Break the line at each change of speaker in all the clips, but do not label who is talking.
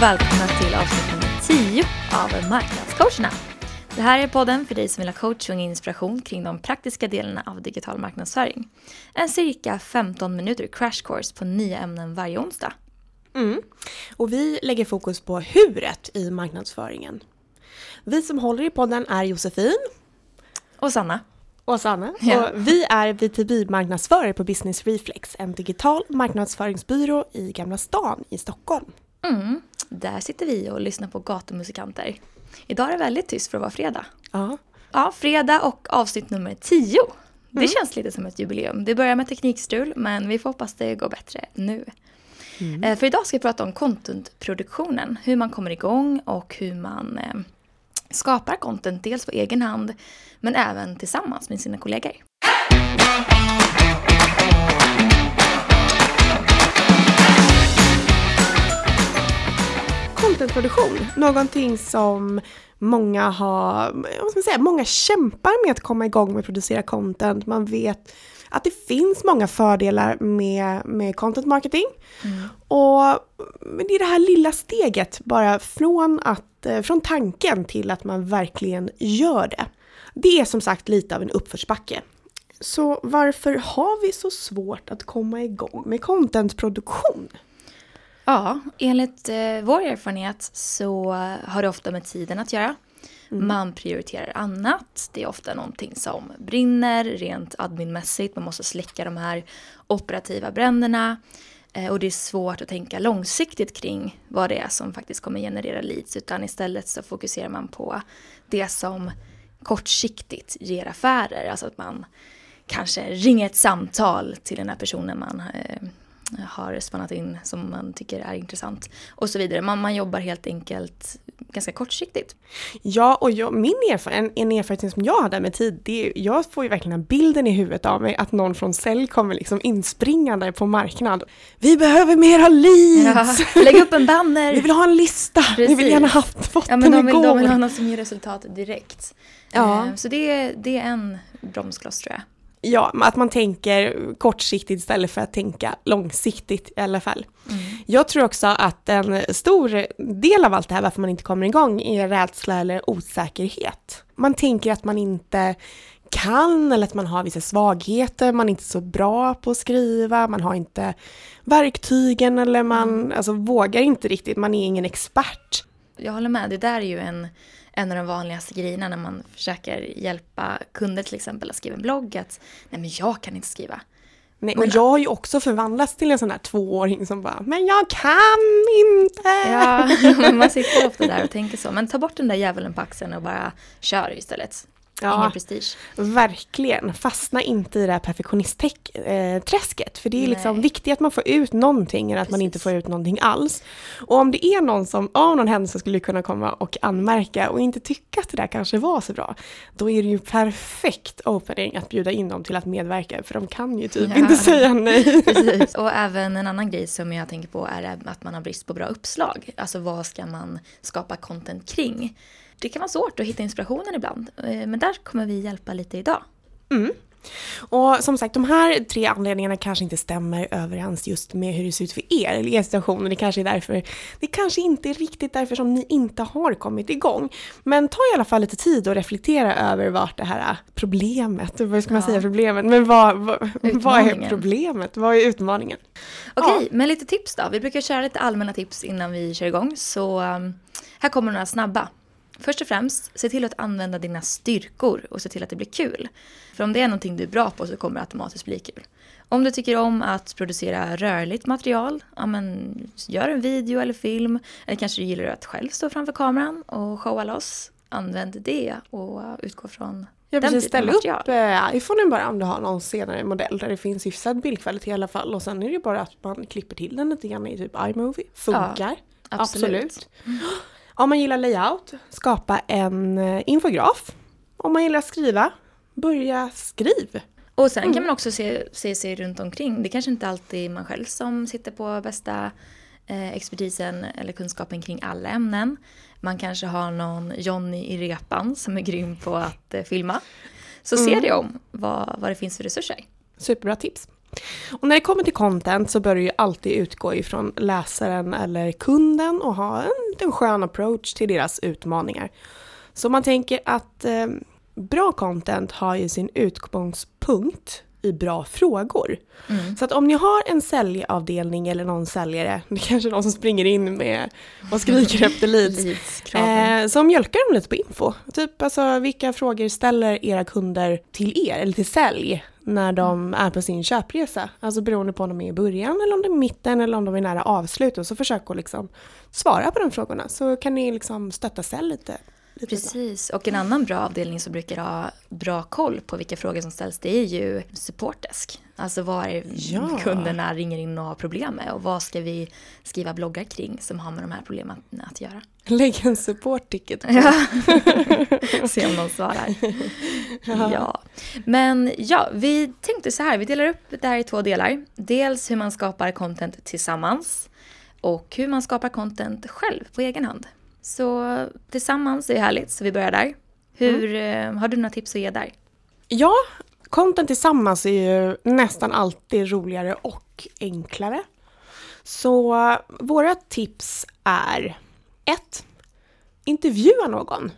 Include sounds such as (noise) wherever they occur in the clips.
och välkomna till avsnitt nummer 10 av Marknadscoacherna. Det här är podden för dig som vill ha coaching och inspiration kring de praktiska delarna av digital marknadsföring. En cirka 15 minuter crash course på nya ämnen varje onsdag.
Mm. Och vi lägger fokus på huret i marknadsföringen. Vi som håller i podden är Josefin.
Och Sanna.
Och Sanna. (laughs)
Ja.
Och vi är B2B-marknadsförare på Business Reflex, en digital marknadsföringsbyrå i Gamla stan i Stockholm.
Mm. Där sitter vi och lyssnar på gatumusikanter. Idag är det väldigt tyst för att vara fredag.
Ja.
Ja, fredag och avsnitt nummer 10. Det
Mm.
känns lite som ett jubileum. Det börjar med teknikstrul, men vi får hoppas det går bättre nu. Eh, För idag ska vi prata om contentproduktionen. Hur man kommer igång och hur man eh, skapar content. Dels på egen hand, men även tillsammans med sina kollegor.
Contentproduktion, någonting som många har, vad ska man säga, många kämpar med att komma igång med att producera content. Man vet att det finns många fördelar med, med content marketing. Och men det är det här lilla steget bara från, att, eh, från tanken till att man verkligen gör det. Det är som sagt lite av en uppförsbacke. Så varför har vi så svårt att komma igång med contentproduktion?
Ja, enligt eh, vår erfarenhet så har det ofta med tiden att göra. Man prioriterar annat. Det är ofta någonting som brinner rent adminmässigt. Man måste släcka de här operativa bränderna. Eh, och det är svårt att tänka långsiktigt kring vad det är som faktiskt kommer generera leads. Utan istället så fokuserar man på det som kortsiktigt ger affärer. Alltså att man kanske ringer ett samtal till den här personen man eh, har spannat in som man tycker är intressant. Och så vidare. Man, man jobbar helt enkelt ganska kortsiktigt.
Ja, och jag, min erfarenhet, en, en erfarenhet som jag hade med tid, det är, jag får ju verkligen den bilden i huvudet av mig att någon från Cell kommer liksom inspringande på marknad. Vi behöver mera leads!
Ja, lägg upp en banner! (laughs)
Vi vill ha en lista! Vi vill
Precis.
gärna ha fått
Ja men
den
de vill, de vill
igår!
ha något som ger resultat direkt.
Ja.
Eh, Så det, är- det är en bromskloss tror jag.
Ja, att man tänker kortsiktigt istället för att tänka långsiktigt i alla fall. Jag tror också att en stor del av allt det här varför man inte kommer igång är rädsla eller osäkerhet. Man tänker att man inte kan eller att man har vissa svagheter, man är inte så bra på att skriva, man har inte verktygen eller man alltså, vågar inte riktigt, man är ingen expert.
Jag håller med, det där är ju en, en av de vanligaste grejerna när man försöker hjälpa kunder till exempel att skriva en blogg. Att nej men jag kan inte skriva.
Nej,
Men-
jag har ju också förvandlats till en sån här tvååring som bara “men jag kan inte!”
Ja, (laughs) man sitter ofta där och tänker så. Men ta bort den där djävulen på axeln och bara kör istället.
Ja.
Ingen prestige.
Verkligen. Fastna inte i det här perfektionistträsket. För det är liksom viktigt att man får ut någonting än att man inte
Precis.
får ut någonting alls. Och om det är någon som av någon händelse skulle kunna komma och anmärka och inte tycka att det där kanske var så bra, då är det ju perfekt opening att bjuda in dem till att medverka, för de kan ju typ
Ja.
inte säga nej. (laughs)
Precis. (laughs) Och även en annan grej som jag tänker på är att man har brist på bra uppslag. Alltså vad ska man skapa content kring? Det kan vara svårt att hitta inspirationen ibland. Eh, Men där kommer vi hjälpa lite idag.
Och som sagt, de här tre anledningarna kanske inte stämmer överens just med hur det ser ut för er, eller er situation. Det kanske är därför, det kanske inte är riktigt därför som ni inte har kommit igång. Men ta i alla fall lite tid och reflektera över vart det här problemet, vad ska man
Ja.
säga problemet, men vad, vad, vad är problemet? Vad är utmaningen?
Okej, men lite tips då. Vi brukar köra lite allmänna tips innan vi kör igång. Så um, här kommer några snabba. Först och främst, se till att använda dina styrkor och se till att det blir kul. För om det är någonting du är bra på så kommer det automatiskt bli kul. Om du tycker om att producera rörligt material, ja men gör en video eller film. Eller kanske du gillar att själv stå framför kameran och showa loss. Använd det och utgå från
Ja, precis. Ställ upp eh, iPhonen bara om du har någon senare modell där det finns hyfsad bildkvalitet i alla fall. Och sen är det bara att man klipper till den lite grann i typ iMovie. Funkar.
absolut.
Om man gillar layout, skapa en eh, infograf. Om man gillar att skriva, börja skriv.
Och sen
Mm.
kan man också se, se sig runt omkring. Det kanske inte alltid är man själv som sitter på bästa eh, expertisen eller kunskapen kring alla ämnen. Man kanske har någon Johnny i repan som är grym på att eh, filma. Så se
Mm.
dig om vad, vad det finns för resurser.
Superbra tips. Och när det kommer till content så bör du ju alltid utgå ifrån läsaren eller kunden och ha en, en skön approach till deras utmaningar. Så man tänker att eh, bra content har ju sin utgångspunkt i bra frågor. Mm. Så att om ni har en säljavdelning eller någon säljare, (laughs) det är kanske är någon som springer in med och skriker efter (laughs) leads, eh, så mjölkar de lite på info. Typ alltså vilka frågor ställer era kunder till er eller till sälj när de mm. är på sin köpresa? Alltså beroende på om de är i början eller om de är i mitten eller om de är nära avslut. så försök att liksom svara på de frågorna så kan ni liksom stötta sälj lite
Precis, och en annan bra avdelning som brukar ha bra koll på vilka frågor som ställs det är ju supportdesk. Alltså vad ja. kunderna ringer in och har problem med och vad ska vi skriva bloggar kring som har med de här problemen att göra.
Lägg en support-ticket på.
Ja. (laughs) Se om någon svarar. Ja. ja. Men ja, vi tänkte så här, vi delar upp det här i två delar. Dels hur man skapar content tillsammans och hur man skapar content själv på egen hand. Så tillsammans är härligt, så vi börjar där. Hur, mm. Har du några tips att ge där?
Ja, content tillsammans är ju nästan alltid roligare och enklare. Så våra tips är 1. Intervjua någon.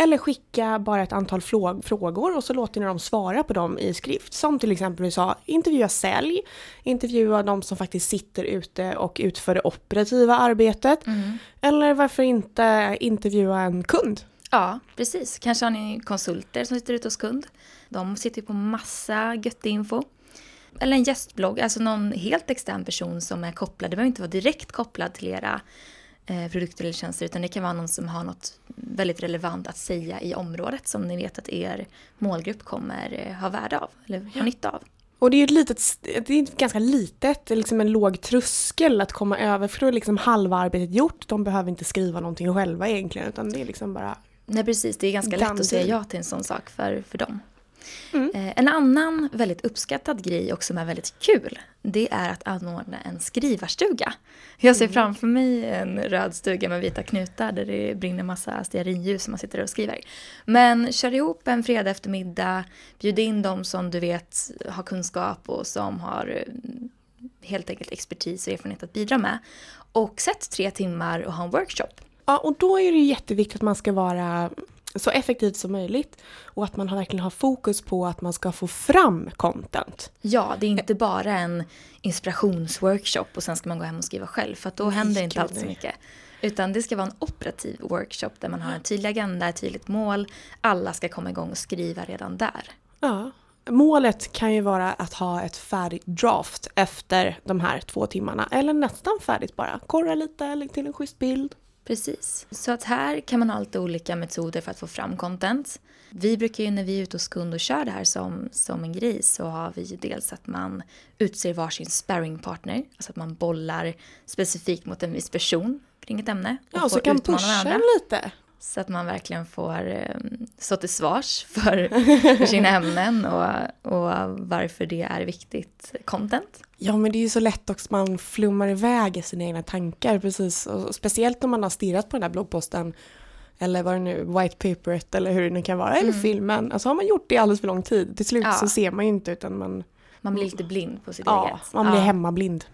Eller skicka bara ett antal frågor och så låter ni dem svara på dem i skrift. Som till exempel vi sa, intervjua sälj, intervjua de som faktiskt sitter ute och utför det operativa arbetet. Mm. Eller varför inte intervjua en kund?
Ja, precis. Kanske har ni konsulter som sitter ute hos kund. De sitter på massa göttig info. Eller en gästblogg, alltså någon helt extern person som är kopplad. Det behöver inte vara direkt kopplad till era produkter eller tjänster utan det kan vara någon som har något väldigt relevant att säga i området som ni vet att er målgrupp kommer eh, ha värde av eller ha nytta av.
Och det är ett litet, det är ganska litet, liksom en låg tröskel att komma över för då är liksom halva arbetet gjort. De behöver inte skriva någonting själva egentligen utan det är liksom bara
Nej precis, det är ganska lätt att säga ja till en sån sak för, för dem. Mm. Eh, en annan väldigt uppskattad grej och som är väldigt kul, det är att anordna en skrivarstuga. Jag ser mm. framför mig en röd stuga med vita knutar där det brinner massa stearinljus som man sitter och skriver. Men kör ihop en fredag eftermiddag, bjud in de som du vet har kunskap och som har eh, helt enkelt expertis och erfarenhet att bidra med. Och sätt tre timmar och ha en workshop.
Ja, och då är det jätteviktigt att man ska vara så effektivt som möjligt och att man verkligen har fokus på att man ska få fram content.
Ja, det är inte bara en inspirationsworkshop och sen ska man gå hem och skriva själv för att då händer inte allt så mycket. Utan det ska vara en operativ workshop där man har en tydlig agenda, ett tydligt mål. Alla ska komma igång och skriva redan där.
Ja, Målet kan ju vara att ha ett färdigt draft efter de här två timmarna. Eller nästan färdigt bara. Korra lite, lägg till en schysst bild.
Precis. Så att här kan man ha lite olika metoder för att få fram content. Vi brukar ju när vi är ute hos kund och kör det här som, som en grej så har vi ju dels att man utser varsin sparringpartner. Alltså att man bollar specifikt mot en viss person kring ett ämne.
Och ja, så kan pusha lite.
Så att man verkligen får eh, stå till svars (laughs) för, för sina (laughs) ämnen och, och varför det är viktigt content.
Ja men det är ju så lätt också man flummar iväg i sina egna tankar precis. Och speciellt om man har stirrat på den här bloggposten eller vad det nu, white paperet eller hur det nu kan vara, eller mm. filmen. Alltså har man gjort det alldeles för lång tid, till slut ja. så ser man ju inte utan man...
Man blir lite blind på sitt
ja,
eget.
man blir ja. hemmablind.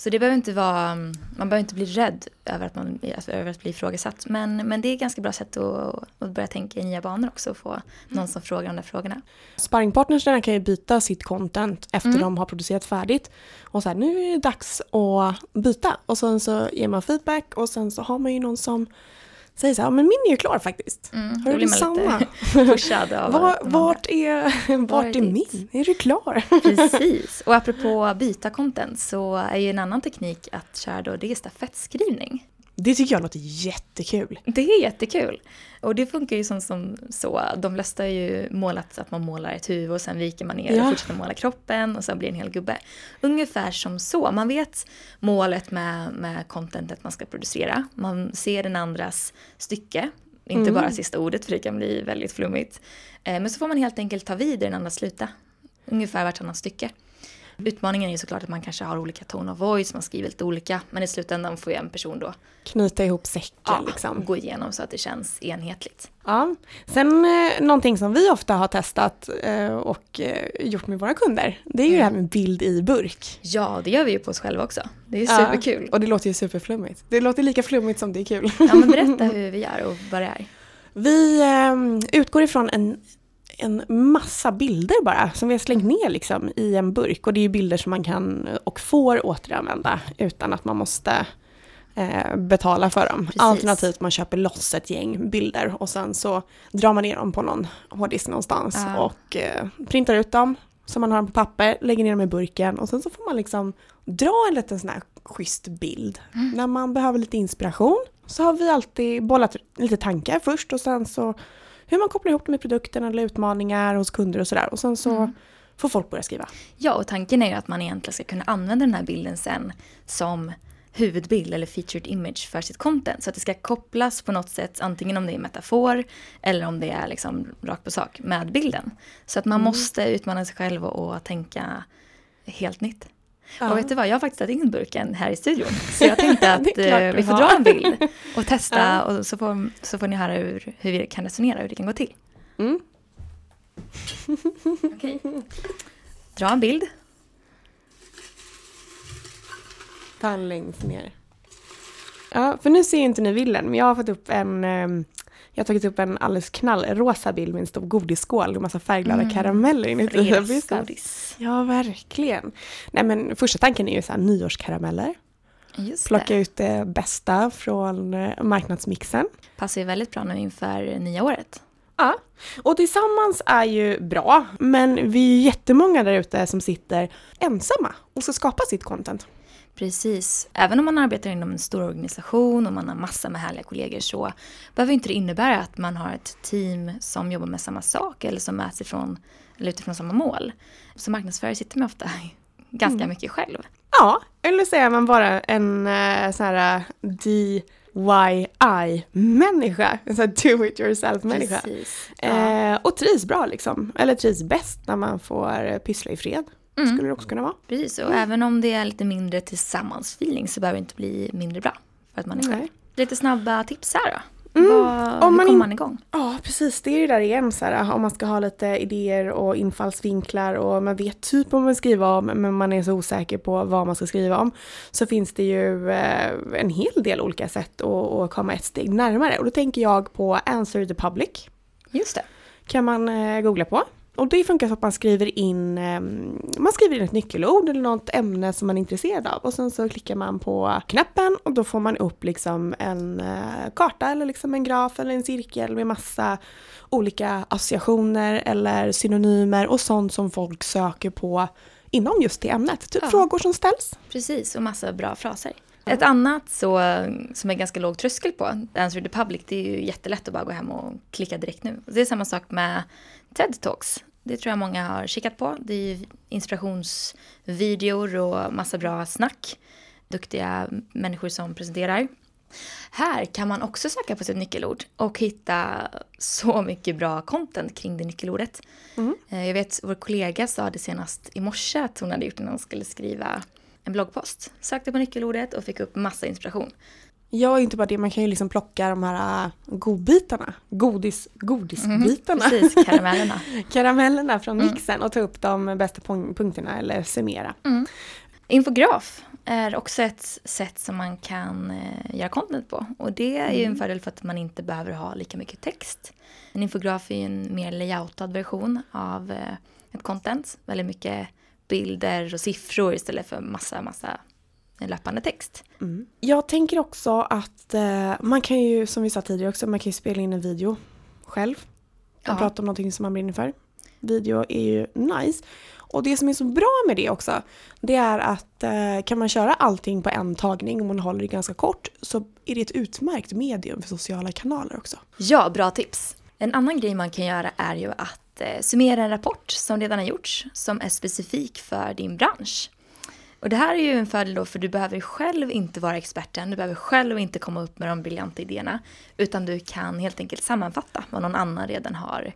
Så det behöver inte vara, man behöver inte bli rädd över att, man, alltså över att bli ifrågasatt. Men, men det är ett ganska bra sätt att, att börja tänka i nya banor också och få någon som frågar de där frågorna.
Sparringpartnersarna kan ju byta sitt content efter mm. de har producerat färdigt. Och så här, nu är det dags att byta. Och sen så ger man feedback och sen så har man ju någon som säger så här, men min är ju klar faktiskt.
Mm, Har du detsamma? (laughs) pushad av
Var, vart är, (laughs) vart är min? Är du klar? (laughs)
Precis, och apropå byta content så är ju en annan teknik att köra då, det är stafettskrivning.
Det tycker jag låter jättekul.
Det är jättekul. Och det funkar ju som, som så. De flesta har ju målat att man målar ett huvud och sen viker man ner ja. och fortsätter måla kroppen och sen blir det en hel gubbe. Ungefär som så. Man vet målet med, med contentet man ska producera. Man ser den andras stycke. Inte mm. bara sista ordet för det kan bli väldigt flummigt. Eh, men så får man helt enkelt ta vid där den andra slutar. Ungefär vartannat stycke. Utmaningen är ju såklart att man kanske har olika tone of voice, man skriver lite olika, men i slutändan får ju en person då
Knyta ihop säcken
ja,
liksom.
gå igenom så att det känns enhetligt.
Ja. Sen eh, någonting som vi ofta har testat eh, och eh, gjort med våra kunder, det är ju det här med bild i burk.
Ja, det gör vi ju på oss själva också. Det är
Ja,
superkul.
och det låter ju superflummigt. Det låter lika flummigt som det är kul.
Ja, men berätta hur vi gör och vad det är. (laughs)
Vi eh, utgår ifrån en, en massa bilder bara som vi har slängt ner liksom i en burk. Och det är ju bilder som man kan och får återanvända utan att man måste eh, betala för dem.
Precis.
Alternativt man köper loss ett gäng bilder och sen så drar man ner dem på någon hårddisk någonstans
Ja.
och eh, printar ut dem så man har dem på papper, lägger ner dem i burken och sen så får man liksom dra en liten sån här schysst bild.
Mm.
När man behöver lite inspiration så har vi alltid bollat lite tankar först och sen så hur man kopplar ihop det med produkten eller utmaningar hos kunder och sådär och sen så
Mm.
får folk börja skriva.
Ja, och tanken är ju att man egentligen ska kunna använda den här bilden sen som huvudbild eller featured image för sitt content. Så att det ska kopplas på något sätt, antingen om det är metafor eller om det är liksom rakt på sak med bilden. Så att man måste utmana sig själv och, och tänka helt nytt.
Ja.
Och vet du vad, jag har faktiskt tagit in burken här i studion. (laughs) Så jag tänkte att eh, vi får dra en bild och testa
Ja.
och så får, så får ni höra hur, hur vi kan resonera, hur det kan gå till.
Mm. (laughs)
Okej. Dra en bild.
Ta en längst ner. Ja, för nu ser inte ni bilden, men jag har fått upp en ehm, jag har tagit upp en alldeles knallrosa bild med en stor godisskål och massa färgglada
Mm.
karameller inuti.
Fredagsgodis.
Ja, verkligen. Nej men första tanken är ju så här nyårskarameller.
Just
Plocka
det.
ut det bästa från eh, marknadsmixen.
Passar ju väldigt bra nu inför nya året.
Ja, och tillsammans är ju bra, men vi är ju jättemånga där ute som sitter ensamma och ska skapa sitt content.
Precis. Även om man arbetar inom en stor organisation och man har massor med härliga kollegor så behöver inte det innebära att man har ett team som jobbar med samma sak eller som mäts ifrån, eller utifrån samma mål. Som marknadsförare sitter man ofta ganska mycket själv.
Ja, eller så är man bara en uh, sån här eh, DIY-människa, en sån här do it yourself-människa.
Ja.
Eh, och trivs bra liksom, eller trivs bäst när man får eh, pyssla i fred.
Mm.
Skulle det också kunna vara.
Precis, och även om det är lite mindre tillsammansfeeling så behöver det inte bli mindre bra. För att man är själv.
Nej.
Lite snabba tips här då.
Mm,
Vad,
om man
kommer man igång?
Ja, precis. Det är ju där igen så här, om man ska ha lite idéer och infallsvinklar och man vet typ vad man ska skriva om men man är så osäker på vad man ska skriva om. Så finns det ju eh, en hel del olika sätt att, att komma ett steg närmare. Och då tänker jag på Answer the Public.
Just det.
kan man eh, googla på. Och det funkar så att man skriver in, eh, man skriver in ett nyckelord eller något ämne som man är intresserad av och sen så klickar man på knappen och då får man upp liksom en eh, karta eller liksom en graf eller en cirkel med massa olika associationer eller synonymer och sånt som folk söker på inom just det ämnet. Typ
Ja.
frågor som ställs.
Precis, och massa bra fraser. Ett annat så, som är ganska låg tröskel på, Answer the Public, det är ju jättelätt att bara gå hem och klicka direkt nu. Det är samma sak med TED Talks. Det tror jag många har kikat på. Det är ju inspirationsvideor och massa bra snack. Duktiga människor som presenterar. Här kan man också söka på sitt nyckelord och hitta så mycket bra content kring det nyckelordet. Eh, Jag vet vår kollega sa det senast i morse att hon hade gjort när hon skulle skriva en bloggpost. Sökte på nyckelordet och fick upp massa inspiration.
Ja, inte bara det, man kan ju liksom plocka de här äh, godbitarna, godis, godisbitarna.
Mhm, Precis, karamellerna. (laughs)
karamellerna från mixen och ta upp de bästa punkterna eller summera.
Infograf är också ett sätt som man kan eh, göra content på. Och det är ju
Mm.
en fördel för att man inte behöver ha lika mycket text. En infograf är ju en mer layoutad version av eh, ett content. Väldigt mycket bilder och siffror istället för massa, massa löpande text.
Jag tänker också att eh, man kan ju, som vi sa tidigare också, man kan ju spela in en video själv. Och
Ja.
prata om någonting som man brinner för. Video är ju nice. Och det som är så bra med det också, det är att eh, kan man köra allting på en tagning och man håller det ganska kort så är det ett utmärkt medium för sociala kanaler också.
Ja, bra tips. En annan grej man kan göra är ju att eh, summera en rapport som redan har gjorts som är specifik för din bransch. Och det här är ju en fördel då för du behöver själv inte vara experten, du behöver själv inte komma upp med de briljanta idéerna utan du kan helt enkelt sammanfatta vad någon annan redan har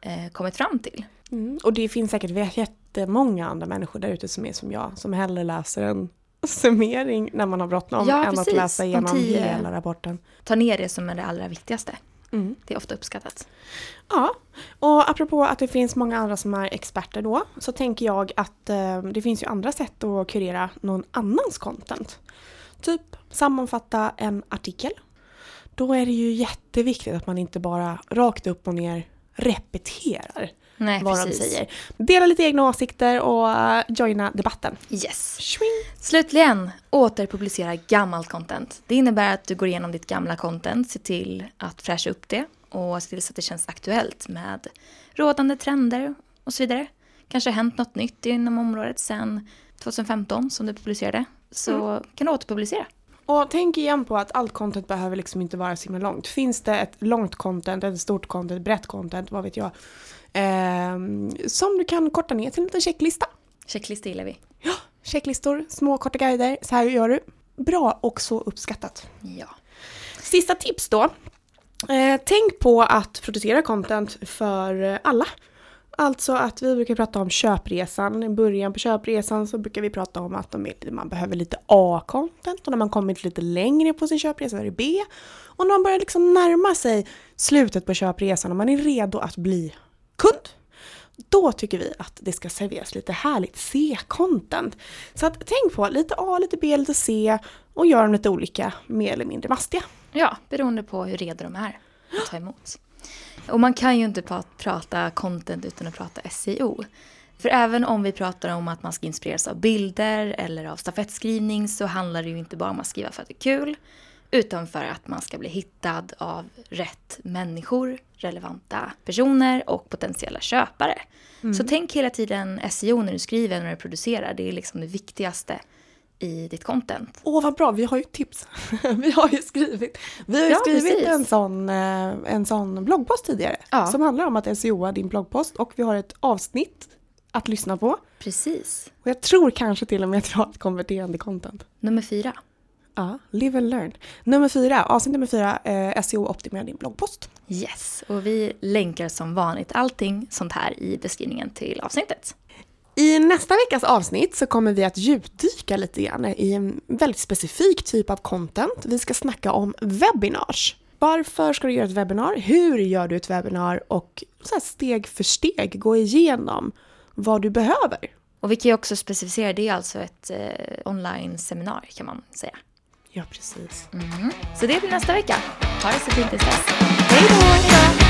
eh, kommit fram till.
Mm. Och det finns säkert jättemånga andra människor där ute som är som jag, som hellre läser en (laughs) summering när man har bråttom
Ja,
än att
precis.
läsa
De
igenom
tio-
hela rapporten.
Ta ner det som är det allra viktigaste.
Mm.
Det är ofta uppskattat.
Ja, och apropå att det finns många andra som är experter då, så tänker jag att eh, det finns ju andra sätt att kurera någon annans content. Typ sammanfatta en artikel. Då är det ju jätteviktigt att man inte bara rakt upp och ner repeterar
Nej,
vad
precis.
de säger. Dela lite egna åsikter och eh, joina debatten.
Yes.
Swing.
Slutligen, återpublicera gammalt content. Det innebär att du går igenom ditt gamla content, ser till att fräscha upp det och se till så att det känns aktuellt med rådande trender och så vidare. Kanske har hänt något nytt inom området sedan 2015 som du publicerade. Så kan du återpublicera.
Och tänk igen på att allt content behöver liksom inte vara så himla långt. Finns det ett långt content, ett stort content, ett brett content, vad vet jag. ehm, som du kan korta ner till en liten checklista.
Checklista gillar vi.
Checklistor, små korta guider, så här gör du. Bra och så uppskattat.
Ja.
Sista tips då. Eh, tänk på att producera content för eh, alla. Alltså att vi brukar prata om köpresan. I början på köpresan så brukar vi prata om att man behöver lite A-content och när man kommit lite längre på sin köpresa är det B. Och när man börjar liksom närma sig slutet på köpresan och man är redo att bli kund. Då tycker vi att det ska serveras lite härligt C-content. Så att tänk på lite A, lite B, lite C och gör dem lite olika, mer eller mindre mastiga.
Ja, beroende på hur redo de är att ta emot. Och man kan ju inte pra- prata content utan att prata SEO. För även om vi pratar om att man ska inspireras av bilder eller av stafettskrivning så handlar det ju inte bara om att skriva för att det är kul. Utan för att man ska bli hittad av rätt människor, relevanta personer och potentiella köpare. Så tänk hela tiden SEO när du skriver och när du producerar. Det är liksom det viktigaste i ditt content.
Åh vad bra, vi har ju tips. (laughs) vi har ju skrivit, vi har
Ja,
skrivit
precis.
en sån, eh, en sån bloggpost tidigare.
Ja.
Som handlar om att SEOa din bloggpost och vi har ett avsnitt att lyssna på.
Precis.
Och jag tror kanske till och med att vi har ett konverterande content.
Nummer fyra.
Ja, live and learn. Nummer fyra, avsnitt nummer fyra, eh, SEO optimera din bloggpost.
Yes, och vi länkar som vanligt allting sånt här i beskrivningen till avsnittet.
I nästa veckas avsnitt så kommer vi att djupdyka lite grann i en väldigt specifik typ av content. Vi ska snacka om webinars. Varför ska du göra ett webinar? Hur gör du ett webinar? Och så här steg för steg gå igenom vad du behöver.
Och vi kan ju också specificera, det är alltså ett eh, online-seminar kan man säga.
Ja, precis.
Så det blir nästa vecka. Ha det så fint tills dess.
Hej då!